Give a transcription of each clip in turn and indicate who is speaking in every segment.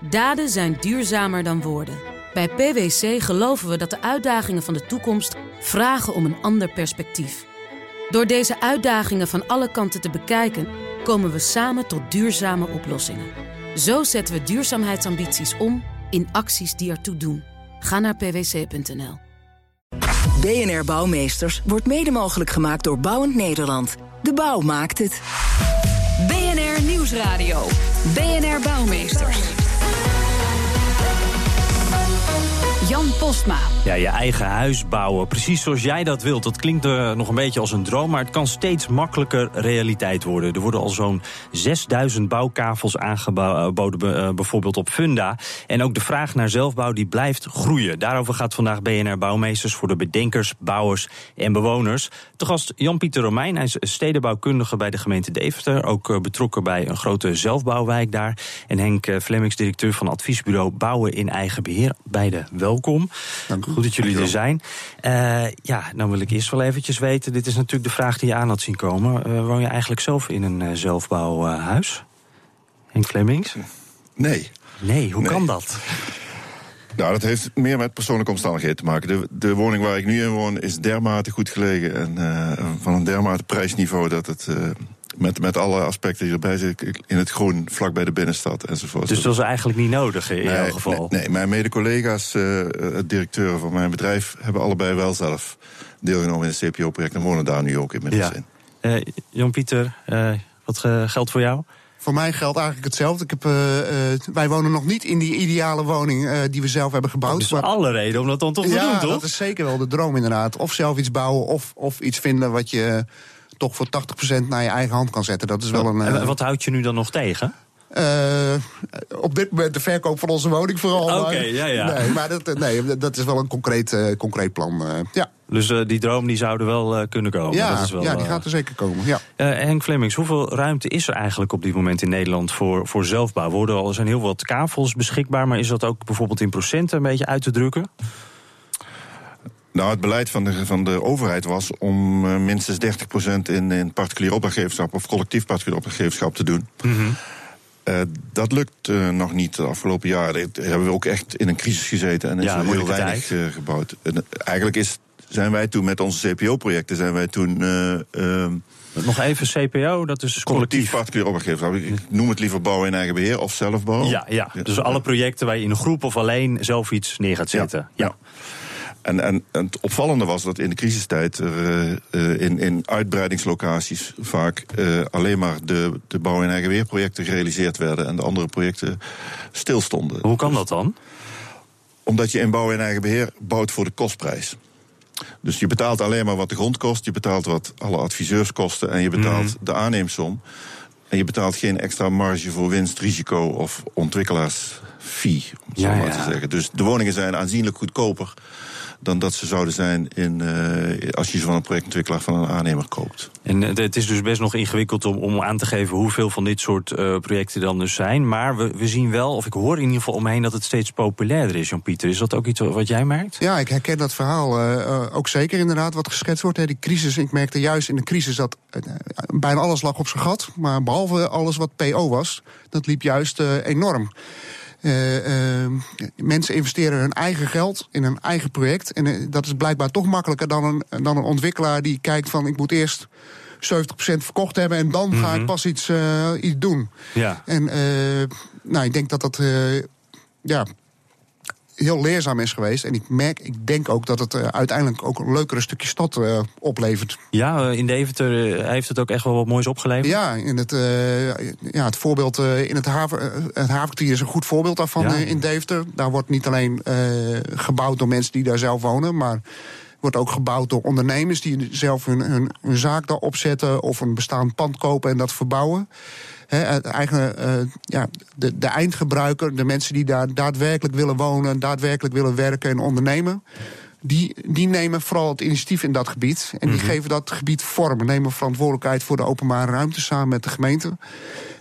Speaker 1: Daden zijn duurzamer dan woorden. Bij PwC geloven we dat de uitdagingen van de toekomst vragen om een ander perspectief. Door deze uitdagingen van alle kanten te bekijken, komen we samen tot duurzame oplossingen. Zo zetten we duurzaamheidsambities om in acties die ertoe doen. Ga naar pwc.nl.
Speaker 2: BNR Bouwmeesters wordt mede mogelijk gemaakt door Bouwend Nederland. De bouw maakt het.
Speaker 3: BNR Nieuwsradio. BNR Bouwmeesters. Jan Postma.
Speaker 4: Ja, je eigen huis bouwen, precies zoals jij dat wilt. Dat klinkt nog een beetje als een droom, maar het kan steeds makkelijker realiteit worden. Er worden al zo'n 6000 bouwkavels aangeboden, uh, bijvoorbeeld op Funda. En ook de vraag naar zelfbouw die blijft groeien. Daarover gaat vandaag BNR Bouwmeesters voor de bedenkers, bouwers en bewoners. Te gast Jan-Pieter Romein, hij is stedenbouwkundige bij de gemeente Deventer. Ook uh, betrokken bij een grote zelfbouwwijk daar. En Henk Flemmings, directeur van adviesbureau Bouwen in Eigen Beheer. Beide welkom.
Speaker 5: Dank u.
Speaker 4: Goed dat jullie er zijn. Uh, ja, dan wil ik eerst wel eventjes weten. Dit is natuurlijk de vraag die je aan had zien komen. Uh, woon je eigenlijk zelf in een uh, zelfbouwhuis? Henk Flemings?
Speaker 5: Nee.
Speaker 4: Nee, hoe
Speaker 5: Nee.
Speaker 4: kan dat?
Speaker 5: Nou, dat heeft meer met persoonlijke omstandigheden te maken. De, de woning waar ik nu in woon is dermate goed gelegen en eh, van een dermate prijsniveau dat het. Eh, met, met alle aspecten die erbij zitten, in het groen, vlak bij de binnenstad enzovoort.
Speaker 4: Dus dat is eigenlijk niet nodig in
Speaker 5: nee,
Speaker 4: jouw geval?
Speaker 5: Nee, nee, mijn mede-collega's, uh, directeuren van mijn bedrijf, hebben allebei wel zelf deelgenomen in het CPO-project en wonen daar nu ook inmiddels
Speaker 4: Ja.
Speaker 5: in.
Speaker 4: Uh, Jan-Pieter, uh, wat geldt voor jou?
Speaker 6: Voor mij geldt eigenlijk hetzelfde. Ik heb, uh, uh, wij wonen nog niet in die ideale woning uh, die we zelf hebben gebouwd.
Speaker 4: Dus maar... alle reden om dat dan toch te
Speaker 6: ja,
Speaker 4: doen, toch?
Speaker 6: dat is zeker wel de droom inderdaad. Of zelf iets bouwen of, of iets vinden wat je toch voor 80% naar je eigen hand kan zetten. Dat is wel een.
Speaker 4: En wat houdt je nu dan nog tegen?
Speaker 6: Uh, op dit moment de verkoop van onze woning vooral.
Speaker 4: Oké, okay, ja, ja.
Speaker 6: Nee, maar dat, nee, dat is wel een concreet, uh, concreet plan. Uh, ja.
Speaker 4: Dus die droom die zou er wel kunnen komen?
Speaker 6: Ja,
Speaker 4: dat is wel,
Speaker 6: ja die gaat er zeker komen. Ja.
Speaker 4: Henk Flemings, hoeveel ruimte is er eigenlijk op dit moment in Nederland voor, voor zelfbouw? Worden al, er zijn heel wat kavels beschikbaar, maar is dat ook bijvoorbeeld in procenten een beetje uit te drukken?
Speaker 5: Nou, het beleid van de, van de overheid was om uh, minstens 30% in, in particulier opdrachtgeverschap of collectief particulier opdrachtgeverschap te doen.
Speaker 4: Mm
Speaker 5: -hmm. uh, dat lukt uh, nog niet de afgelopen jaren. Hebben we ook echt in een crisis gezeten en is
Speaker 4: ja,
Speaker 5: er heel weinig gebouwd. En, eigenlijk is, zijn wij toen met onze CPO-projecten zijn wij toen. ehm,
Speaker 4: nog even CPO, dat is
Speaker 5: collectief,
Speaker 4: collectief
Speaker 5: particulier opdrachtgeverschap. Ik noem het liever bouwen in eigen beheer of zelfbouw.
Speaker 4: Ja, ja. dus alle projecten waar je in een groep of alleen zelf iets neer gaat zetten.
Speaker 5: ja. ja. En, en, en, het opvallende was dat in de crisistijd er uh, in, in uitbreidingslocaties vaak uh, alleen maar de, de bouw- en eigen weerprojecten gerealiseerd werden en de andere projecten stilstonden.
Speaker 4: Hoe kan dat dan?
Speaker 5: Omdat je in bouw- en eigen beheer bouwt voor de kostprijs. Dus je betaalt alleen maar wat de grond kost, je betaalt wat alle adviseurs kosten en je betaalt mm. de aanneemsom. En je betaalt geen extra marge voor winst, risico of ontwikkelaarsfee, om het
Speaker 4: ja,
Speaker 5: zo maar
Speaker 4: ja.
Speaker 5: te zeggen. Dus de woningen zijn aanzienlijk goedkoper dan dat ze zouden zijn in, uh, als je ze van een projectontwikkelaar van een aannemer koopt.
Speaker 4: En uh, het is dus best nog ingewikkeld om, om aan te geven hoeveel van dit soort uh, projecten dan dus zijn. Maar we, we zien wel, of ik hoor in ieder geval omheen dat het steeds populairder is, Jan-Pieter. Is dat ook iets wat jij merkt?
Speaker 6: Ja, ik herken dat verhaal ook zeker inderdaad wat geschetst wordt. Hè. Die crisis, ik merkte juist in de crisis dat bijna alles lag op zijn gat. Maar behalve alles wat PO was, dat liep juist enorm. Uh, uh, mensen investeren hun eigen geld in een eigen project. En uh, dat is blijkbaar toch makkelijker dan een, dan een ontwikkelaar die kijkt van ik moet eerst 70% verkocht hebben en dan mm -hmm. ga ik pas iets, iets doen.
Speaker 4: Ja.
Speaker 6: En nou, ik denk dat dat ja, heel leerzaam is geweest. En ik merk, ik denk ook dat het uh, uiteindelijk ook een leukere stukje stad uh, oplevert.
Speaker 4: Ja, in Deventer heeft het ook echt wel wat moois opgeleverd.
Speaker 6: Ja, in het, ja, het voorbeeld in het, haven, het havenkwartier is een goed voorbeeld daarvan
Speaker 4: Ja.
Speaker 6: in Deventer. Daar wordt niet alleen gebouwd door mensen die daar zelf wonen, maar wordt ook gebouwd door ondernemers die zelf hun, hun, hun zaak daar opzetten of een bestaand pand kopen en dat verbouwen. He, het eigen, uh, ja, de, de eindgebruiker, de mensen die daar daadwerkelijk willen wonen, daadwerkelijk willen werken en ondernemen. Die, die nemen vooral het initiatief in dat gebied. En die
Speaker 4: Mhm.
Speaker 6: geven dat gebied vorm. Nemen verantwoordelijkheid voor de openbare ruimte samen met de gemeente.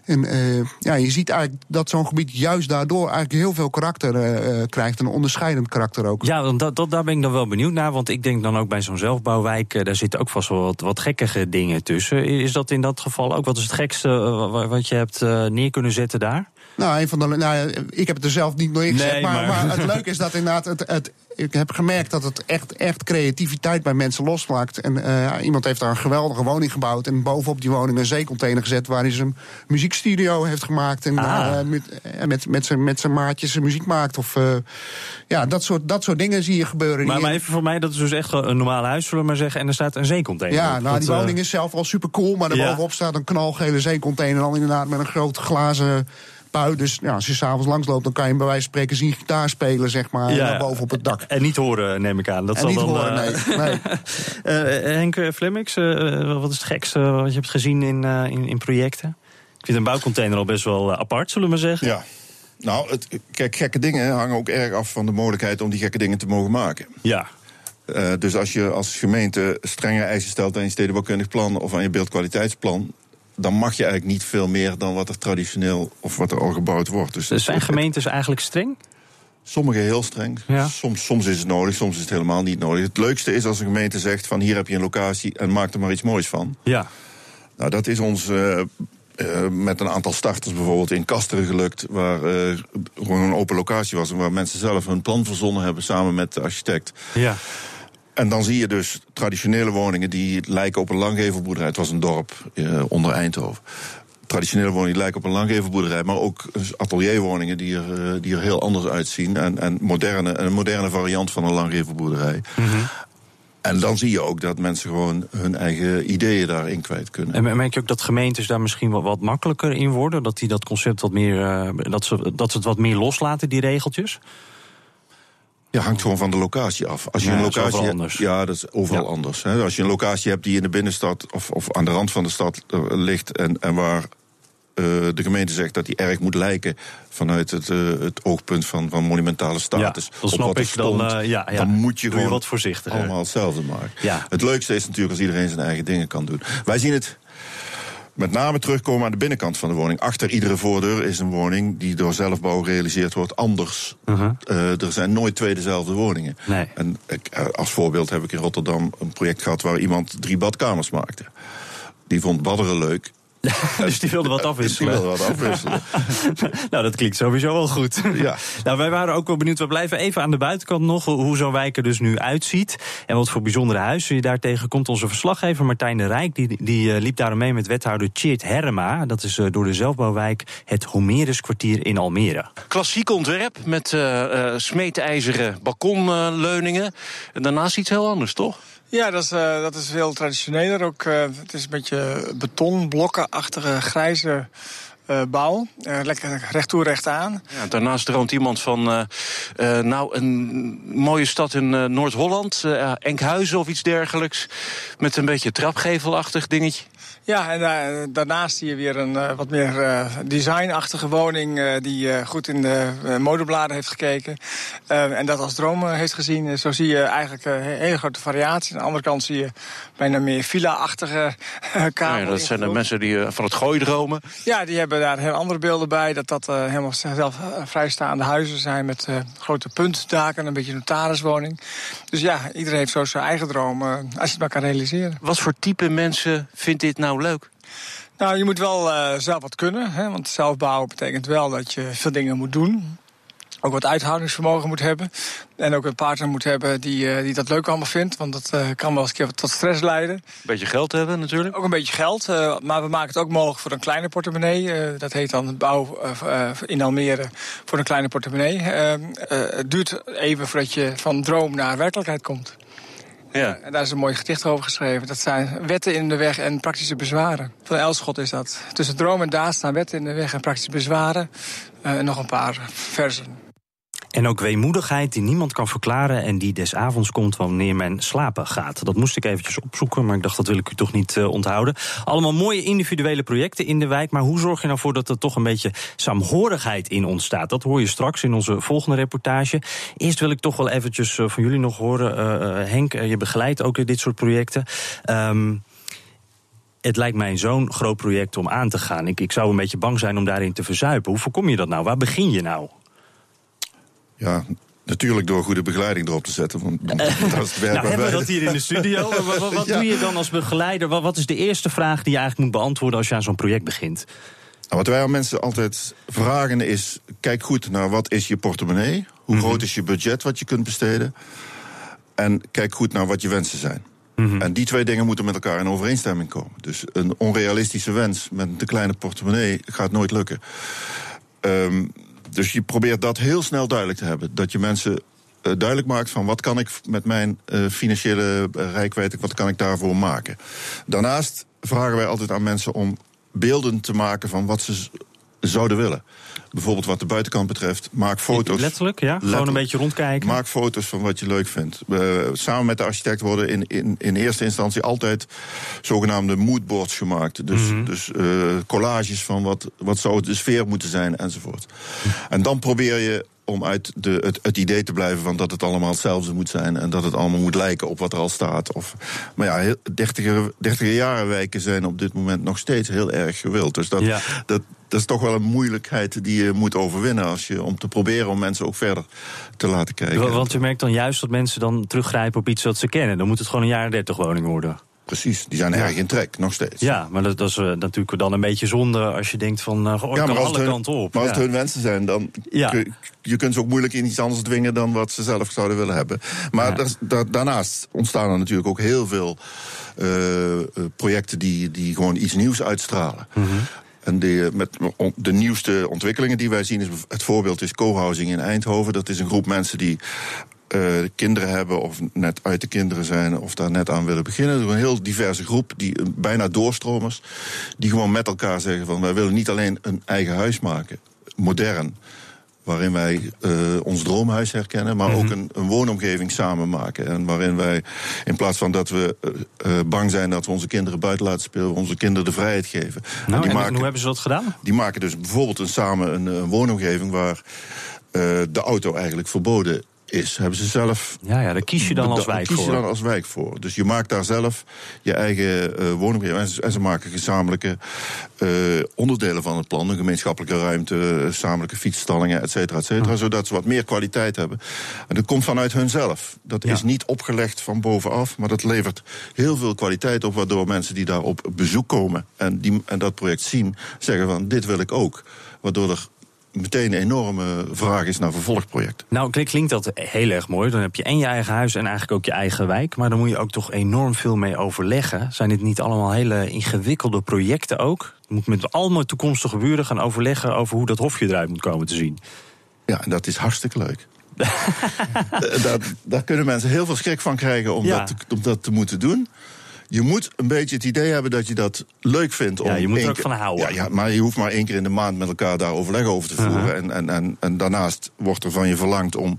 Speaker 6: En uh, ja, je ziet eigenlijk dat zo'n gebied juist daardoor eigenlijk heel veel karakter uh, krijgt. Een onderscheidend karakter ook.
Speaker 4: Ja, want dat, dat, daar ben ik dan wel benieuwd naar. Want ik denk dan ook bij zo'n zelfbouwwijk, eh, daar zitten ook vast wel wat, wat gekkige dingen tussen. Is dat in dat geval ook? Wat is het gekste eh, wat je hebt eh, neer kunnen zetten daar?
Speaker 6: Nou, een van de, nou, ik heb het er zelf niet in gezet.
Speaker 4: Nee,
Speaker 6: maar,
Speaker 4: maar-
Speaker 6: maar... het leuke is dat inderdaad. Het, het, ik heb gemerkt dat het echt, echt creativiteit bij mensen losmaakt. En eh, iemand heeft daar een geweldige woning gebouwd. En bovenop die woning een zeecontainer gezet. waar hij zijn muziekstudio heeft gemaakt. En
Speaker 4: Ah.
Speaker 6: eh, met, eh, met, met, zijn, met zijn maatjes zijn muziek maakt. Of ja, dat soort, dat soort dingen zie je gebeuren.
Speaker 4: Maar, maar even voor mij, dat is dus echt een normaal huis, zullen we maar zeggen. En er staat een zeecontainer
Speaker 6: ja,
Speaker 4: op.
Speaker 6: nou, die woning is zelf al super cool. Maar
Speaker 4: Ja.
Speaker 6: daarbovenop staat een knalgele zeecontainer. Dan inderdaad met een groot glazen pui. Dus ja, als je s'avonds langsloopt, dan kan je hem bij wijze van spreken zien gitaar spelen, zeg maar.
Speaker 4: Ja.
Speaker 6: Ja. boven op het dak.
Speaker 4: En niet horen, neem ik aan. Dat
Speaker 6: En
Speaker 4: zal
Speaker 6: niet
Speaker 4: dan,
Speaker 6: horen,
Speaker 4: eh,
Speaker 6: nee. nee.
Speaker 4: eh, Henk eh, Flemmix, eh, wat is het gekste wat je hebt gezien in, eh, in, in projecten? Ik vind een bouwcontainer al best wel eh, apart, zullen we maar zeggen.
Speaker 5: Ja. Nou, het, kijk, gekke dingen hangen ook erg af van de mogelijkheid om die gekke dingen te mogen maken.
Speaker 4: Ja.
Speaker 5: Eh, dus als je als gemeente strenge eisen stelt aan je stedenbouwkundig plan of aan je beeldkwaliteitsplan, dan mag je eigenlijk niet veel meer dan wat er traditioneel of wat er al gebouwd wordt. Dus
Speaker 4: Dus zijn gemeentes eigenlijk streng?
Speaker 5: Sommige heel streng.
Speaker 4: Ja.
Speaker 5: Soms, soms is het nodig, soms is het helemaal niet nodig. Het leukste is als een gemeente zegt van hier heb je een locatie en maak er maar iets moois van.
Speaker 4: Ja.
Speaker 5: Nou, dat is ons eh, eh, met een aantal starters bijvoorbeeld in Kasteren gelukt, waar eh, gewoon een open locatie was en waar mensen zelf hun plan verzonnen hebben samen met de architect.
Speaker 4: Ja.
Speaker 5: En dan zie je dus traditionele woningen die lijken op een langgevelboerderij. Het was een dorp eh, onder Eindhoven. Traditionele woningen die lijken op een langgevelboerderij, maar ook atelierwoningen die er, eh, die er heel anders uitzien. En, en moderne, een moderne variant van een langgevelboerderij. En dan zie je ook dat mensen gewoon hun eigen ideeën daarin kwijt kunnen.
Speaker 4: En merk je ook dat gemeentes daar misschien wat, wat makkelijker in worden? Dat die dat concept wat meer. eh, dat, ze, dat ze het wat meer loslaten, die regeltjes?
Speaker 5: Ja, hangt gewoon van de locatie af. Als je
Speaker 4: Ja,
Speaker 5: een
Speaker 4: dat is
Speaker 5: locatie
Speaker 4: overal
Speaker 5: hebt-
Speaker 4: anders.
Speaker 5: Ja, dat is overal
Speaker 4: Ja.
Speaker 5: anders. Hè. Als je een locatie hebt die in de binnenstad of, of aan de rand van de stad eh, ligt en, en waar eh, de gemeente zegt dat die erg moet lijken vanuit het, eh, het oogpunt van, van monumentale status.
Speaker 4: Ja, snap
Speaker 5: wat
Speaker 4: ik, dan,
Speaker 5: stond,
Speaker 4: ja, ja.
Speaker 5: dan moet je
Speaker 4: Doe je
Speaker 5: gewoon
Speaker 4: wat voorzichtiger.
Speaker 5: allemaal hetzelfde maken.
Speaker 4: Ja.
Speaker 5: Het leukste is natuurlijk als iedereen zijn eigen dingen kan doen. Wij zien het met name terugkomen aan de binnenkant van de woning. Achter iedere voordeur is een woning die door zelfbouw gerealiseerd wordt anders. Eh, er zijn nooit twee dezelfde woningen.
Speaker 4: Nee.
Speaker 5: En ik, eh, als voorbeeld heb ik in Rotterdam een project gehad waar iemand drie badkamers maakte. Die vond badderen leuk.
Speaker 4: dus die wilde wat
Speaker 5: Die
Speaker 4: afwisselen.
Speaker 5: wilde wat afwisselen.
Speaker 4: nou, dat klinkt sowieso wel goed.
Speaker 5: Ja.
Speaker 4: nou, wij waren ook wel benieuwd. We blijven even aan de buitenkant nog. hoe- zo'n wijk er dus nu uitziet. En wat voor bijzondere huizen je daar tegenkomt. Onze verslaggever Martijn de Rijk. Die, die eh, liep daarom mee met wethouder Tjeerd Herma. Dat is eh, door de zelfbouwwijk het Homerus-kwartier in Almere.
Speaker 7: Klassiek ontwerp met eh eh smeedijzeren balkonleuningen. en daarnaast iets heel anders, toch?
Speaker 8: Ja, dat is, eh, dat is veel traditioneler. Ook, eh, het is een beetje betonblokkenachtige grijze eh, bouw. Lekker recht toe, recht aan.
Speaker 7: Ja, daarnaast droomt iemand van nou, een mooie stad in Noord-Holland, Enkhuizen of iets dergelijks. Met een beetje trapgevelachtig dingetje.
Speaker 8: Ja, en daar- daarnaast zie je weer een eh, wat meer eh, designachtige woning... eh, die eh, goed in de eh, modebladen heeft gekeken. Eh, en dat als droom eh, heeft gezien. Eh, zo zie je eigenlijk eh, he- hele grote variaties. Aan de andere kant zie je bijna meer villa-achtige eh, kamer.
Speaker 7: Ja, dat zijn de mensen die eh, van het gooi dromen.
Speaker 8: Ja, die hebben daar heel andere beelden bij. Dat dat eh, helemaal zelf eh, vrijstaande huizen zijn met eh, grote puntdaken, een beetje een notariswoning. Dus ja, iedereen heeft zo zijn eigen droom, eh, als je het maar kan realiseren.
Speaker 7: Wat voor type mensen vindt dit nou leuk?
Speaker 8: Nou, je moet wel eh, zelf wat kunnen, hè, want zelfbouwen betekent wel dat je veel dingen moet doen. Ook wat uithoudingsvermogen moet hebben. En ook een partner moet hebben die, eh, die dat leuk allemaal vindt. Want dat eh, kan wel eens een keer tot stress leiden.
Speaker 7: Beetje geld hebben natuurlijk.
Speaker 8: Ook een beetje geld, eh, maar we maken het ook mogelijk voor een kleine portemonnee. Eh, dat heet dan bouw in Almere voor een kleine portemonnee. Het duurt even voordat je van droom naar werkelijkheid komt.
Speaker 7: Ja.
Speaker 8: En daar is een mooi gedicht over geschreven. Dat zijn wetten in de weg en praktische bezwaren. Van Elschot is dat. Tussen droom en daad staan wetten in de weg en praktische bezwaren. Eh, en nog een paar versen.
Speaker 4: En ook weemoedigheid die niemand kan verklaren en die des avonds komt wanneer men slapen gaat. Dat moest ik eventjes opzoeken, maar ik dacht dat wil ik u toch niet eh, onthouden. Allemaal mooie individuele projecten in de wijk, maar hoe zorg je nou voor dat er toch een beetje saamhorigheid in ontstaat? Dat hoor je straks in onze volgende reportage. Eerst wil ik toch wel eventjes eh, van jullie nog horen, eh, Henk, je begeleidt ook dit soort projecten. Ehm, het lijkt mij zo'n groot project om aan te gaan. Ik, ik zou een beetje bang zijn om daarin te verzuipen. Hoe voorkom je dat nou? Waar begin je nou?
Speaker 5: Ja, natuurlijk door goede begeleiding erop te zetten. Want dat is het werk
Speaker 4: Nou, hebben we dat hier in de studio? wat wat, wat
Speaker 5: Ja.
Speaker 4: doe je dan als begeleider? Wat, wat is de eerste vraag die je eigenlijk moet beantwoorden als je aan zo'n project begint?
Speaker 5: Wat wij aan mensen altijd vragen is: kijk goed naar wat is je portemonnee, hoe
Speaker 4: Mhm.
Speaker 5: groot is je budget wat je kunt besteden, en kijk goed naar wat je wensen zijn.
Speaker 4: Mhm.
Speaker 5: En die twee dingen moeten met elkaar in overeenstemming komen. Dus een onrealistische wens met een te kleine portemonnee gaat nooit lukken. Ehm, dus je probeert dat heel snel duidelijk te hebben. Dat je mensen eh, duidelijk maakt van wat kan ik met mijn eh, financiële uh, rijkwijde, wat kan ik daarvoor maken. Daarnaast vragen wij altijd aan mensen om beelden te maken van wat ze zouden willen. Bijvoorbeeld wat de buitenkant betreft, maak foto's.
Speaker 4: Letterlijk, ja? Letterlijk. Gewoon een beetje rondkijken.
Speaker 5: Maak foto's van wat je leuk vindt. Uh, samen met de architect worden in, in, in eerste instantie altijd zogenaamde moodboards gemaakt. Dus, mm -hmm. dus uh, collages van wat, wat zou de sfeer moeten zijn enzovoort. Mm. En dan probeer je om uit de, het, het, idee te blijven van dat het allemaal hetzelfde moet zijn en dat het allemaal moet lijken op wat er al staat. Of, maar ja, dertiger, dertiger jaren wijken zijn op dit moment nog steeds heel erg gewild. Dus dat, ja. dat, dat is toch wel een moeilijkheid die je moet overwinnen als je, om te proberen om mensen ook verder te laten kijken.
Speaker 4: Want je merkt dan juist dat mensen dan teruggrijpen op iets wat ze kennen. Dan moet het gewoon een jaren dertig woning worden.
Speaker 5: Precies, die zijn erg in trek, nog steeds.
Speaker 4: Ja, maar dat, dat is uh, natuurlijk dan een beetje zonde als je denkt van, uh, oh, ja, kan alle
Speaker 5: hun,
Speaker 4: kanten op.
Speaker 5: Maar als
Speaker 4: ja.
Speaker 5: het hun wensen zijn, dan
Speaker 4: ja.
Speaker 5: kun, je kunt ze ook moeilijk in iets anders dwingen dan wat ze zelf zouden willen hebben. Maar da, da, daarnaast ontstaan er natuurlijk ook heel veel uh, projecten die, die gewoon iets nieuws uitstralen.
Speaker 4: Mhm.
Speaker 5: Mm -hmm. En de, met de nieuwste ontwikkelingen die wij zien, is het voorbeeld is co-housing in Eindhoven. Dat is een groep mensen die uh, kinderen hebben of net uit de kinderen zijn of daar net aan willen beginnen. Een heel diverse groep, die, bijna doorstromers, die gewoon met elkaar zeggen van wij willen niet alleen een eigen huis maken, modern, waarin wij uh, ons droomhuis herkennen, maar mm -hmm. ook een, een, woonomgeving samen maken. En waarin wij, in plaats van dat we uh, bang zijn dat we onze kinderen buiten laten spelen, onze kinderen de vrijheid geven.
Speaker 4: Nou, en, die en maken, hoe hebben ze dat gedaan?
Speaker 5: Die maken dus bijvoorbeeld een, samen een, een woonomgeving waar de auto eigenlijk verboden is, hebben ze zelf.
Speaker 4: Ja, ja, daar kies je dan als wijk
Speaker 5: kies je dan als wijk voor. Dus je maakt daar zelf je eigen uh, woonomgeving. En, ze maken gezamenlijke uh, onderdelen van het plan. Een gemeenschappelijke ruimte, gezamenlijke fietsstallingen, et cetera, et cetera. Zodat ze wat meer kwaliteit hebben. En dat komt vanuit hunzelf. Dat ja. is niet opgelegd van bovenaf, maar dat levert heel veel kwaliteit op. Waardoor mensen die daar op bezoek komen en, die, en dat project zien, zeggen van dit wil ik ook. Waardoor er meteen een enorme vraag is naar vervolgprojecten.
Speaker 4: Nou, klinkt dat heel erg mooi. Dan heb je en je eigen huis en eigenlijk ook je eigen wijk. Maar dan moet je ook toch enorm veel mee overleggen. Zijn dit niet allemaal hele ingewikkelde projecten ook? Je moet met allemaal toekomstige buren gaan overleggen over hoe dat hofje eruit moet komen te zien.
Speaker 5: Ja, en dat is hartstikke leuk. daar, daar, kunnen mensen heel veel schrik van krijgen om, ja. dat, om dat te moeten doen je moet een beetje het idee hebben dat je dat leuk vindt. Om
Speaker 4: ja, je moet er ook van houden.
Speaker 5: Ja, ja, maar je hoeft maar één keer in de maand met elkaar daar overleg over te voeren. Uh -huh. en, en, en, en, daarnaast wordt er van je verlangd om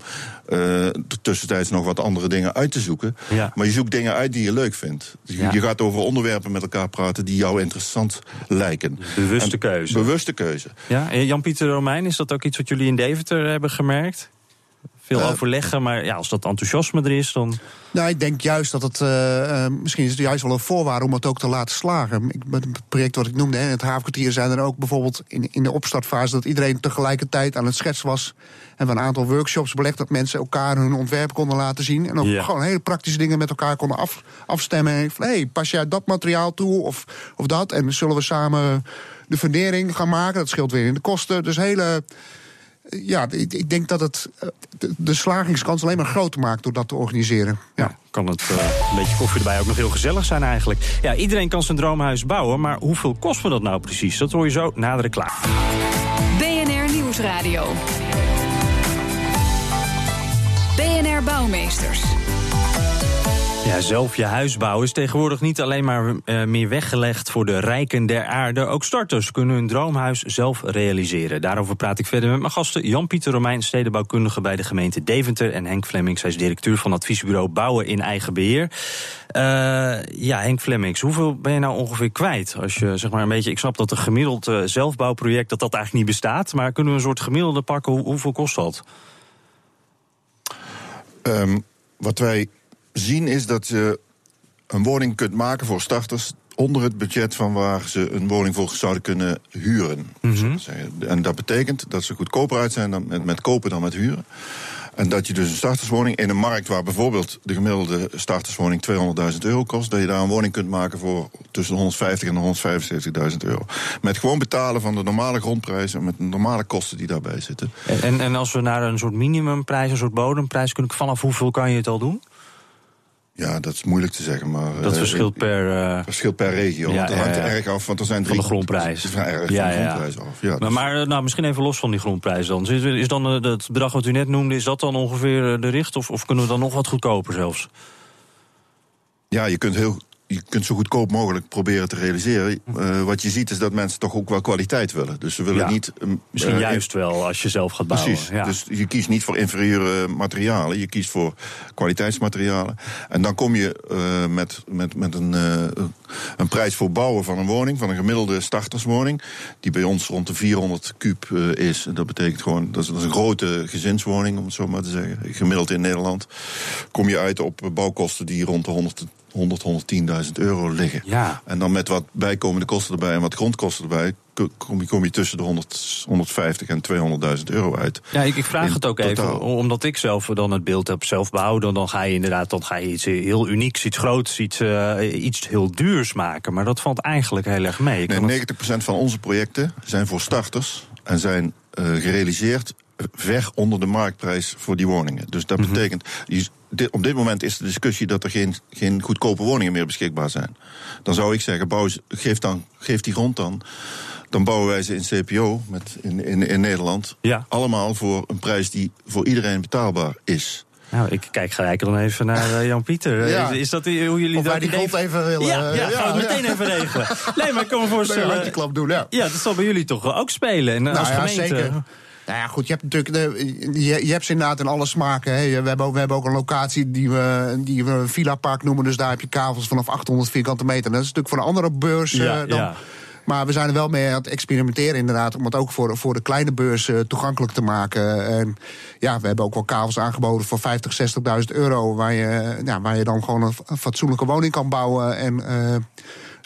Speaker 5: uh, tussentijds nog wat andere dingen uit te zoeken.
Speaker 4: Ja.
Speaker 5: Maar je zoekt dingen uit die je leuk vindt.
Speaker 4: Ja.
Speaker 5: Je gaat over onderwerpen met elkaar praten die jou interessant lijken.
Speaker 4: Bewuste
Speaker 5: en,
Speaker 4: keuze.
Speaker 5: Bewuste keuze.
Speaker 4: Ja, Jan-Pieter Romein, is dat ook iets wat jullie in Deventer hebben gemerkt? Veel uh, overleggen, maar ja, als dat enthousiasme er is, dan.
Speaker 6: Nou, ik denk juist dat het. Uh, misschien is het juist wel een voorwaarde om het ook te laten slagen. Ik, met het project wat ik noemde, hè, het havenkwartier, zijn er ook bijvoorbeeld in, in de opstartfase dat iedereen tegelijkertijd aan het schets was. En we een aantal workshops belegd dat mensen elkaar hun ontwerp konden laten zien. En ook gewoon hele praktische dingen met elkaar konden af, afstemmen. En van, hey, pas jij dat materiaal toe of, of dat? En zullen we samen de fundering gaan maken? Dat scheelt weer in de kosten. Dus hele ja, ik, ik denk dat het eh, de, slagingskans alleen maar groter maakt door dat te organiseren. Ja.
Speaker 4: Kan het uh, een beetje koffie erbij ook nog heel gezellig zijn eigenlijk. Ja, iedereen kan zijn droomhuis bouwen, maar hoeveel kost me dat nou precies? Dat hoor je zo na de reclame.
Speaker 3: BNR Nieuwsradio. BNR Bouwmeesters.
Speaker 4: Ja, zelf je huis bouwen is tegenwoordig niet alleen maar uh, meer weggelegd voor de rijken der aarde. Ook starters kunnen hun droomhuis zelf realiseren. Daarover praat ik verder met mijn gasten. Jan-Pieter Romein, stedenbouwkundige bij de gemeente Deventer. En Henk Flemmings, hij is directeur van adviesbureau Bouwen in Eigen Beheer. Uh, ja, Henk Flemmings, hoeveel ben je nou ongeveer kwijt? Als je zeg maar een beetje, ik snap dat een gemiddeld uh, zelfbouwproject dat dat eigenlijk niet bestaat. Maar kunnen we een soort gemiddelde pakken? Hoe, hoeveel kost dat?
Speaker 5: Um, wat wij zien is dat je een woning kunt maken voor starters onder het budget van waar ze een woning voor zouden kunnen huren.
Speaker 4: Mm -hmm.
Speaker 5: En dat betekent dat ze goedkoper uit zijn dan met, met kopen dan met huren. En dat je dus een starterswoning in een markt waar bijvoorbeeld de gemiddelde starterswoning 200.000 euro kost, dat je daar een woning kunt maken voor tussen de 150 en de 175.000 euro. Met gewoon betalen van de normale grondprijs en met de normale kosten die daarbij zitten.
Speaker 4: En, en, en als we naar een soort minimumprijs, een soort bodemprijs kunnen, vanaf hoeveel kan je het al doen?
Speaker 5: Ja, dat is moeilijk te zeggen. Maar,
Speaker 4: Dat
Speaker 5: eh,
Speaker 4: verschilt per. eh,
Speaker 5: verschilt per regio.
Speaker 4: Ja,
Speaker 5: dat hangt er erg af, want er zijn
Speaker 4: Van
Speaker 5: drie
Speaker 4: de grondprijs.
Speaker 5: Is erg
Speaker 4: Ja,
Speaker 5: van de grondprijs af. Ja,
Speaker 4: maar,
Speaker 5: dus-
Speaker 4: maar nou, misschien even los van die grondprijs dan. Is, is dan eh, het bedrag wat u net noemde, is dat dan ongeveer eh, de richt? Of, of kunnen we dan nog wat goedkoper zelfs?
Speaker 5: ja, je kunt heel. Je kunt zo goedkoop mogelijk proberen te realiseren. Eh, wat je ziet is dat mensen toch ook wel kwaliteit willen. Dus ze willen
Speaker 4: Ja.
Speaker 5: niet.
Speaker 4: Misschien
Speaker 5: eh,
Speaker 4: juist wel als je zelf gaat bouwen.
Speaker 5: Precies.
Speaker 4: Ja.
Speaker 5: Dus je kiest niet voor inferieure materialen, je kiest voor kwaliteitsmaterialen. En dan kom je eh, met, met, met een prijs voor bouwen van een woning, van een gemiddelde starterswoning, die bij ons rond de 400 kuub eh, is. En dat betekent gewoon, dat is, dat is een grote gezinswoning, om het zo maar te zeggen. Gemiddeld in Nederland kom je uit op bouwkosten die rond de 100. 100, 110.000 euro liggen.
Speaker 4: Ja.
Speaker 5: En dan met wat bijkomende kosten erbij en wat grondkosten erbij, kom je, kom je tussen de 100, 150 en 200.000 euro uit.
Speaker 4: Ja, ik, ik vraag het ook even, omdat ik zelf dan het beeld heb zelf behouden. Dan ga je inderdaad dan ga je iets heel unieks, iets groots, iets, eh, iets heel duurs maken. Maar dat valt eigenlijk heel erg mee. Ik
Speaker 5: Nee,
Speaker 4: het-
Speaker 5: 90% van onze projecten zijn voor starters en zijn eh, gerealiseerd ver onder de marktprijs voor die woningen. Dus dat
Speaker 4: Mhm.
Speaker 5: betekent, op dit moment is de discussie dat er geen, geen goedkope woningen meer beschikbaar zijn. Dan zou ik zeggen, bouw, geef, dan, geef die grond dan. Dan bouwen wij ze in CPO met, in, in, in Nederland.
Speaker 4: Ja.
Speaker 5: Allemaal voor een prijs die voor iedereen betaalbaar is.
Speaker 4: Nou, ik kijk gelijk dan even naar eh, Jan-Pieter. Eh,
Speaker 6: Ja.
Speaker 4: Is, is dat hoe jullie
Speaker 6: Of
Speaker 4: dat
Speaker 6: die
Speaker 4: idee-
Speaker 6: grond even willen...
Speaker 4: Ja, ja,
Speaker 6: eh,
Speaker 4: gaan we het meteen even regelen. Nee, maar ik kan me
Speaker 6: Nee,
Speaker 4: voorstellen...
Speaker 6: handjeklap doen, ja.
Speaker 4: Ja, dat zal bij jullie toch ook spelen. En eh,
Speaker 6: Nou
Speaker 4: als
Speaker 6: ja,
Speaker 4: gemeente...
Speaker 6: zeker. Nou ja, goed, je hebt natuurlijk de, je, je hebt ze inderdaad in alle smaken. Hè. We, hebben ook, we hebben ook een locatie die we, die we een villa park noemen. Dus daar heb je kavels vanaf 800 vierkante meter. Dat is natuurlijk voor een andere beurs eh,
Speaker 4: Ja,
Speaker 6: dan.
Speaker 4: ja.
Speaker 6: Maar we zijn er wel mee aan het experimenteren inderdaad... om het ook voor, voor de kleine beurs eh, toegankelijk te maken. En ja, we hebben ook wel kavels aangeboden voor 50, 60.000 euro... Waar je, ja, waar je dan gewoon een, fatsoenlijke woning kan bouwen. En eh,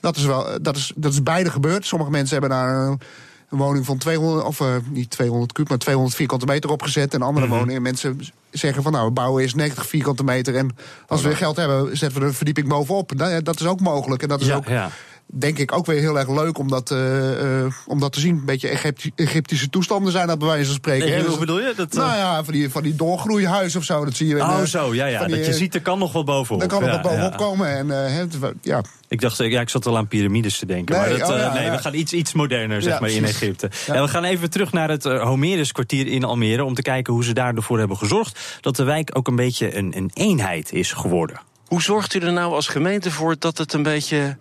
Speaker 6: dat, is wel, dat, is, dat is beide gebeurd. Sommige mensen hebben daar... een- woning van 200, of eh, niet 200 kuub, maar 200 vierkante meter opgezet. En andere
Speaker 4: Mhm.
Speaker 6: woningen. Mensen zeggen van nou, we bouwen eerst 90 vierkante meter. En als we geld hebben, zetten we er een verdieping bovenop. Nou ja, dat is ook mogelijk. En dat is
Speaker 4: Ja,
Speaker 6: ook,
Speaker 4: ja.
Speaker 6: Denk ik, ook weer heel erg leuk om dat, eh, eh, om dat te zien. Een beetje Egypti- Egyptische toestanden zijn dat bij wijze van spreken.
Speaker 4: Nee,
Speaker 6: hè.
Speaker 4: hoe
Speaker 6: Dus-
Speaker 4: bedoel je? Dat, eh,
Speaker 6: Nou ja, van die, van die doorgroeihuis of zo. Dat zie je. in,
Speaker 4: Oh,
Speaker 6: eh,
Speaker 4: zo, ja, ja.
Speaker 6: die,
Speaker 4: dat je
Speaker 6: eh,
Speaker 4: ziet, er kan nog wat bovenop.
Speaker 6: Daar kan er
Speaker 4: Ja,
Speaker 6: wat bovenop
Speaker 4: ja.
Speaker 6: komen. En, eh, het- ja,
Speaker 4: Ik dacht, eh, ja, ik zat al aan piramides te denken.
Speaker 6: Nee,
Speaker 4: maar dat,
Speaker 6: oh,
Speaker 4: eh,
Speaker 6: ja,
Speaker 4: nee,
Speaker 6: ja.
Speaker 4: we gaan iets, iets moderner, zeg
Speaker 6: Ja,
Speaker 4: maar, in. Egypte.
Speaker 6: Ja.
Speaker 4: En we gaan even terug naar het uh, Homerus-kwartier in Almere... om te kijken hoe ze daarvoor hebben gezorgd... dat de wijk ook een beetje een, een eenheid is geworden.
Speaker 7: Hoe zorgt u er nou als gemeente voor dat het een beetje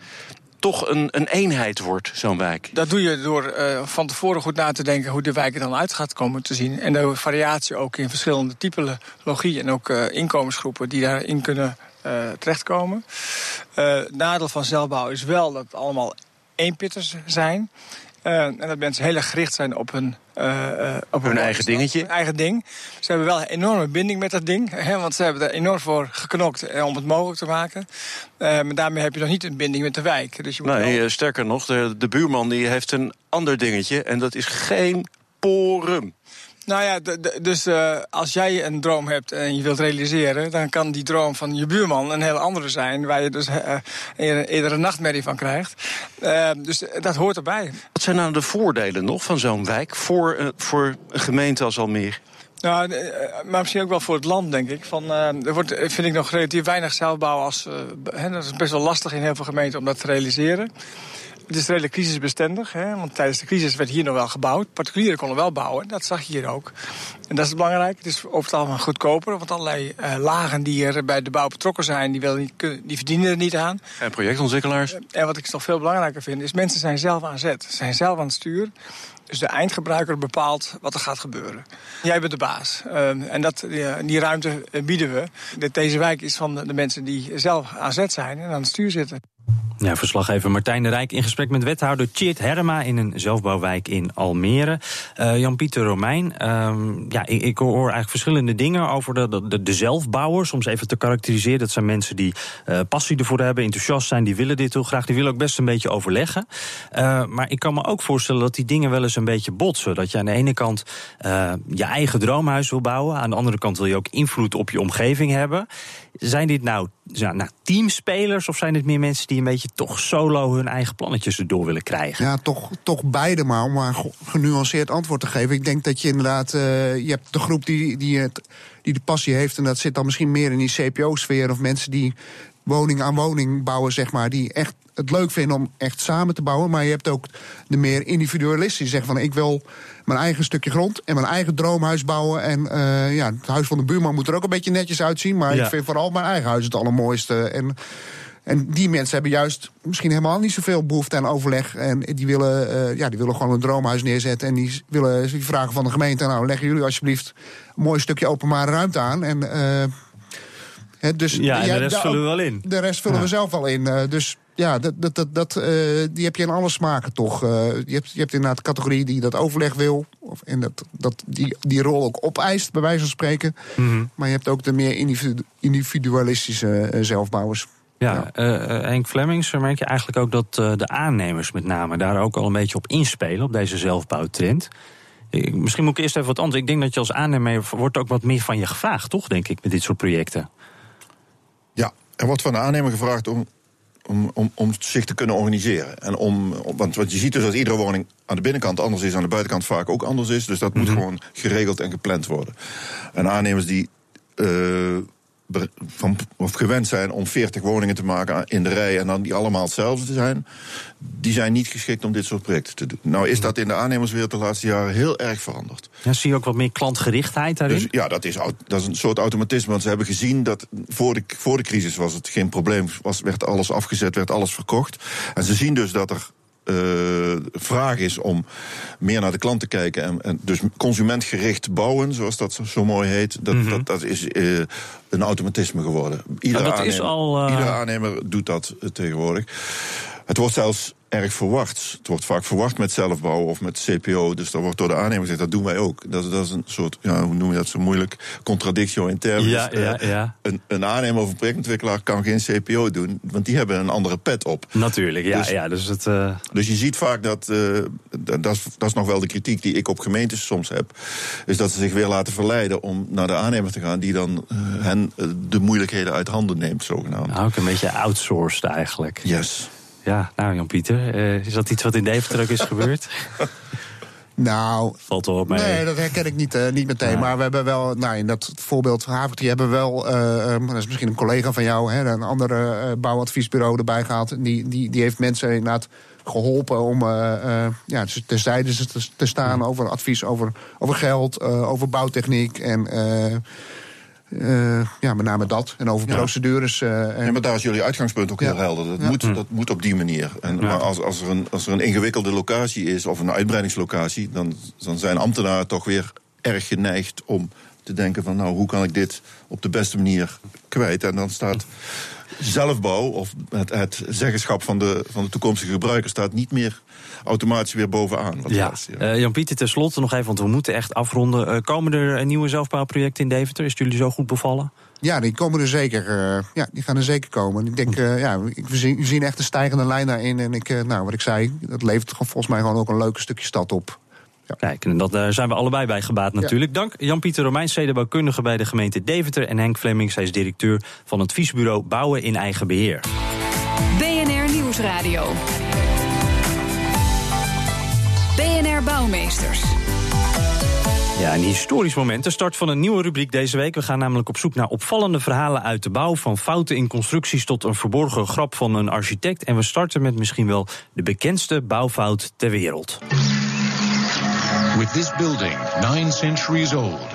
Speaker 7: toch een, een eenheid wordt, zo'n wijk?
Speaker 8: Dat doe je door eh, van tevoren goed na te denken hoe de wijk er dan uit gaat komen te zien. En de variatie ook in verschillende typologie en ook eh, inkomensgroepen die daarin kunnen eh, terechtkomen. Nadeel van zelfbouw is wel dat het allemaal eenpitters zijn. Eh, en dat mensen heel erg gericht zijn op hun, eh, eh, op
Speaker 7: Hun eigen dingetje.
Speaker 8: Hun eigen ding. Ze hebben wel een enorme binding met dat ding. Hè, want ze hebben er enorm voor geknokt eh, om het mogelijk te maken. Maar daarmee heb je nog niet een binding met de wijk. Dus je moet
Speaker 7: Nee, sterker nog, de, de buurman die heeft een ander dingetje... en dat is geen porum.
Speaker 8: Nou ja, dus eh, als jij een droom hebt en je wilt realiseren... dan kan die droom van je buurman een heel andere zijn... waar je dus eh, eerder, eerder een nachtmerrie van krijgt. Eh, dus dat hoort erbij.
Speaker 7: Wat zijn nou de voordelen nog van zo'n wijk... voor, eh, voor een gemeente als Almere?
Speaker 8: Nou, eh, maar misschien ook wel voor het land, denk ik. Van, eh, er wordt, eh, vind ik nog relatief weinig zelfbouw. Als, eh, dat is best wel lastig in heel veel gemeenten om dat te realiseren. Het is redelijk crisisbestendig, hè, want tijdens de crisis werd hier nog wel gebouwd. Particulieren konden wel bouwen, dat zag je hier ook. En dat is belangrijk. Het is over het algemeen goedkoper, want allerlei eh, lagen die er bij de bouw betrokken zijn, die, niet, die verdienen er niet aan.
Speaker 7: En projectontwikkelaars?
Speaker 8: En wat ik nog veel belangrijker vind, is mensen zijn zelf aan zet. Ze zijn zelf aan het stuur. Dus de eindgebruiker bepaalt wat er gaat gebeuren. Jij bent de baas. Ehm, en dat, die, die ruimte eh, bieden we. De, deze wijk is van de, de mensen die zelf aan zet zijn en aan het stuur zitten.
Speaker 4: Ja, verslaggever Martijn de Rijk in gesprek met wethouder Tjeerd Herma in een zelfbouwwijk in Almere. Uh, Jan-Pieter Romein, um, ja, ik, ik, hoor eigenlijk verschillende dingen over de, de, de zelfbouwers. Om even te karakteriseren, dat zijn mensen die uh, passie ervoor hebben, enthousiast zijn, die willen dit heel graag, die willen ook best een beetje overleggen. Uh, maar ik kan me ook voorstellen dat die dingen wel eens een beetje botsen. Dat je aan de ene kant je eigen droomhuis wil bouwen, aan de andere kant wil je ook invloed op je omgeving hebben. Zijn dit nou, nou teamspelers of zijn het meer mensen die een beetje toch solo hun eigen plannetjes erdoor willen krijgen?
Speaker 6: Ja, toch, toch beide maar, om maar een genuanceerd antwoord te geven. Ik denk dat je inderdaad, uh, je hebt de groep die, die, het, die de passie heeft... en dat zit dan misschien meer in die CPO-sfeer... of mensen die woning aan woning bouwen, zeg maar... die echt het leuk vinden om echt samen te bouwen. Maar je hebt ook de meer individualisten die zeggen van... ik wil mijn eigen stukje grond en mijn eigen droomhuis bouwen. En uh, ja, het huis van de buurman moet er ook een beetje netjes uitzien. Maar ja. ik vind vooral mijn eigen huis het allermooiste. En en die mensen hebben juist misschien helemaal niet zoveel behoefte aan overleg. En die willen, uh, ja, die willen gewoon een droomhuis neerzetten. En die willen die vragen van de gemeente: nou, leggen jullie alsjeblieft een mooi stukje openbare ruimte aan. En, uh,
Speaker 4: dus, ja, en de rest vullen we wel in.
Speaker 6: De rest vullen we zelf wel in. Uh, dus ja, dat, dat, dat, dat, die heb je in alle smaken toch. Je, hebt, je hebt inderdaad de categorie die dat overleg wil. Of, en dat, dat die, die rol ook opeist, bij wijze van spreken. Mm -hmm. Maar je hebt ook de meer individualistische zelfbouwers.
Speaker 4: Ja, ja. Uh, Henk Flemings, merk je eigenlijk ook dat uh, de aannemers met name daar ook al een beetje op inspelen, op deze zelfbouwtrend. Ik, misschien moet ik eerst even wat anders. Ik denk dat je als aannemer wordt ook wat meer van je gevraagd, toch, denk ik, met dit soort projecten.
Speaker 5: Ja, er wordt van de aannemer gevraagd om, om, om, om zich te kunnen organiseren. En om, want, want je ziet dus dat iedere woning aan de binnenkant anders is, aan de buitenkant vaak ook anders is. Dus dat mm -hmm. moet gewoon geregeld en gepland worden. En aannemers die. Uh, van, of gewend zijn om 40 woningen te maken in de rij en dan die allemaal hetzelfde te zijn, die zijn niet geschikt om dit soort projecten te doen. Nou is dat in de aannemerswereld de laatste jaren heel erg veranderd.
Speaker 4: Ja, zie je ook wat meer klantgerichtheid daarin? Dus,
Speaker 5: ja, dat is, dat is een soort automatisme. Want ze hebben gezien dat voor de, voor de crisis was het geen probleem. Was, werd alles afgezet, werd alles verkocht. En ze zien dus dat er vraag is om meer naar de klant te kijken. En, en dus consumentgericht bouwen, zoals dat zo mooi heet, dat, mm -hmm. dat, dat is uh, een automatisme geworden. Iedere, aannemer,
Speaker 4: al, uh...
Speaker 5: iedere aannemer doet dat tegenwoordig. Het wordt zelfs erg verwacht. Het wordt vaak verwacht met zelfbouw of met CPO. Dus daar wordt door de aannemer gezegd, dat doen wij ook. Dat, dat is een soort, ja, hoe noem je dat zo moeilijk? Contradictio in termen.
Speaker 4: Ja, ja, ja.
Speaker 5: Een, een aannemer of een projectontwikkelaar kan geen CPO doen, want die hebben een andere pet op.
Speaker 4: Natuurlijk, ja. Dus, ja, dus, het, uh...
Speaker 5: dus je ziet vaak dat, uh, dat, is, dat is nog wel de kritiek die ik op gemeentes soms heb, is dat ze zich weer laten verleiden om naar de aannemer te gaan, die dan uh, hen de moeilijkheden uit handen neemt, zogenaamd.
Speaker 4: Nou, ook een beetje outsourced eigenlijk.
Speaker 5: Yes.
Speaker 4: Ja, nou Jan-Pieter, uh, is dat iets wat in Deventer ook is gebeurd?
Speaker 6: Nou,
Speaker 4: valt wel op mee.
Speaker 6: Nee, dat herken ik niet, uh, niet meteen. Ja. Maar we hebben wel, nou, in dat voorbeeld van Havert, die hebben wel, uh, dat is misschien een collega van jou, hè, een andere uh, bouwadviesbureau erbij gehaald. Die, die, die heeft mensen inderdaad geholpen om ja, terzijde te, te staan over advies over, over geld, over bouwtechniek en. Uh, ja, met name dat. En over ja. procedures. Uh, en...
Speaker 5: Ja, maar daar is jullie uitgangspunt ook heel helder. Dat, moet, dat moet op die manier. En, Maar als, als, er een, als er een ingewikkelde locatie is, of een uitbreidingslocatie, dan, dan zijn ambtenaren toch weer erg geneigd om te denken van nou, hoe kan ik dit op de beste manier kwijt? En dan staat zelfbouw of het, het zeggenschap van de, van de toekomstige gebruiker staat niet meer automatisch weer bovenaan.
Speaker 4: Wat ja. Was, ja. Uh, Jan-Pieter, tenslotte nog even, want we moeten echt afronden. Uh, komen er nieuwe zelfbouwprojecten in Deventer? Is het jullie zo goed bevallen?
Speaker 6: Ja, die komen er zeker. Uh, ja, die gaan er zeker komen. Ik denk, uh, ja, we zien, we zien echt een stijgende lijn daarin. En ik, uh, nou, wat ik zei, dat levert volgens mij gewoon ook een leuk stukje stad op.
Speaker 4: Ja. Kijk, en dat, daar zijn we allebei bij gebaat natuurlijk. Ja. Dank Jan-Pieter Romein, stedenbouwkundige bij de gemeente Deventer... en Henk Flemings, hij is directeur van het adviesbureau Bouwen in Eigen Beheer.
Speaker 3: BNR Nieuwsradio. BNR Bouwmeesters.
Speaker 4: Ja, een historisch moment. De start van een nieuwe rubriek deze week. We gaan namelijk op zoek naar opvallende verhalen uit de bouw. Van fouten in constructies tot een verborgen grap van een architect. En we starten met misschien wel de bekendste bouwfout ter wereld.
Speaker 9: With this building, nine centuries old,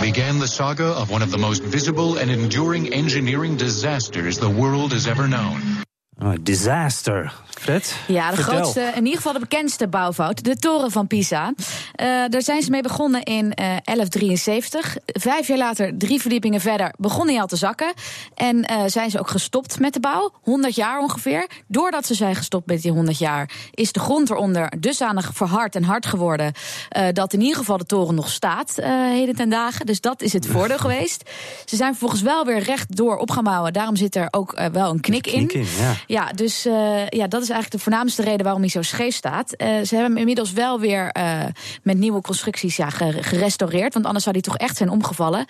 Speaker 9: began the saga of one of the most visible and enduring engineering disasters the world has ever known.
Speaker 4: Oh, disaster. Fred?
Speaker 10: Ja, de
Speaker 4: vertel.
Speaker 10: grootste, in ieder geval de bekendste bouwfout, de toren van Pisa. Eh, daar zijn ze mee begonnen in eh 1173. Vijf jaar later, drie verdiepingen verder, begon hij al te zakken. En eh, zijn ze ook gestopt met de bouw, 100 jaar ongeveer. Doordat ze zijn gestopt met die 100 jaar, is de grond eronder dusdanig verhard en hard geworden. eh, dat in ieder geval de toren nog staat, eh, heden ten dagen. Dus dat is het voordeel geweest. Ze zijn vervolgens wel weer rechtdoor op gaan bouwen. Daarom zit er ook eh, wel een knik,
Speaker 4: Knik in, ja.
Speaker 10: Ja, dus eh, ja, dat is eigenlijk de voornaamste reden waarom hij zo scheef staat. Eh, ze hebben hem inmiddels wel weer eh, met nieuwe constructies ja, ge- gerestaureerd. Want anders zou hij toch echt zijn omgevallen.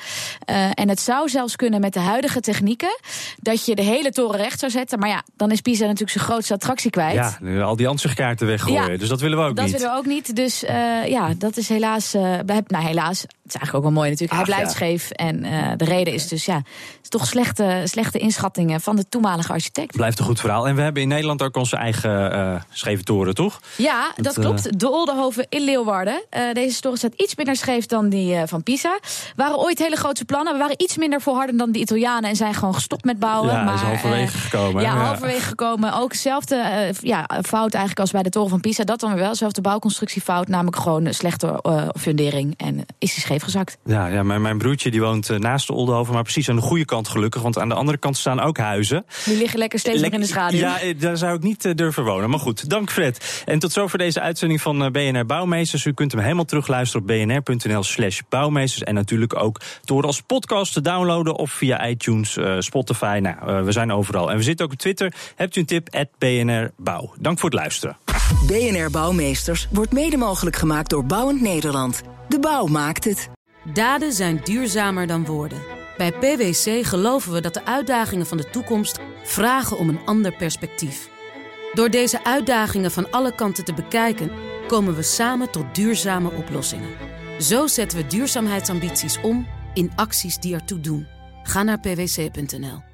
Speaker 10: En het zou zelfs kunnen met de huidige technieken. dat je de hele toren recht zou zetten. Maar ja, dan is Pisa natuurlijk zijn grootste attractie kwijt.
Speaker 4: Ja, nu al die ansichtkaarten weggooien.
Speaker 10: Ja,
Speaker 4: dus dat willen we ook
Speaker 10: dat
Speaker 4: niet.
Speaker 10: willen we ook niet. Dus ja, dat is helaas. we hebben- nou, helaas. Het is eigenlijk ook wel mooi natuurlijk.
Speaker 4: Ach,
Speaker 10: Hij blijft
Speaker 4: ja.
Speaker 10: scheef. En eh, de reden is dus ja, het is toch slechte, slechte inschattingen van de toenmalige architect.
Speaker 4: Blijft een goed verhaal. En we hebben in Nederland ook onze eigen eh scheve toren, toch?
Speaker 10: Ja, dat,
Speaker 4: Dat, eh,
Speaker 10: klopt. De Oldenhoven in Leeuwarden. Deze toren staat iets minder scheef dan die van Pisa. Waren ooit hele grote plannen. We waren iets minder volhardend dan de Italianen en zijn gewoon gestopt met bouwen.
Speaker 4: Ja,
Speaker 10: maar,
Speaker 4: is halverwege gekomen,
Speaker 10: Ja, halverwege gekomen. Ook dezelfde ja, fout eigenlijk als bij de toren van Pisa. Dat dan weer wel. Dezelfde bouwconstructiefout. Namelijk gewoon een slechte fundering. En is die scheef gezakt.
Speaker 4: Ja, ja mijn, mijn broertje die woont eh, naast de Oldenhoven, maar precies aan de goede kant gelukkig. Want aan de andere kant staan ook huizen.
Speaker 10: Die liggen lekker steeds nog in de schaduw.
Speaker 4: Ja, eh, daar zou ik niet eh, durven wonen. Maar goed, dank Fred. En tot zover deze uitzending van BNR Bouwmeesters. U kunt hem helemaal terugluisteren op bnr.nl slash bouwmeesters. En natuurlijk ook door als podcast te downloaden of via iTunes, Spotify. Nou, we zijn overal. En we zitten ook op Twitter. Hebt u een tip? At BNR Bouw. Dank voor het luisteren.
Speaker 2: BNR Bouwmeesters wordt mede mogelijk gemaakt door Bouwend Nederland. De bouw maakt het.
Speaker 1: Daden zijn duurzamer dan woorden. Bij PwC geloven we dat de uitdagingen van de toekomst vragen om een ander perspectief. Door deze uitdagingen van alle kanten te bekijken, komen we samen tot duurzame oplossingen. Zo zetten we duurzaamheidsambities om in acties die ertoe doen. Ga naar pwc.nl.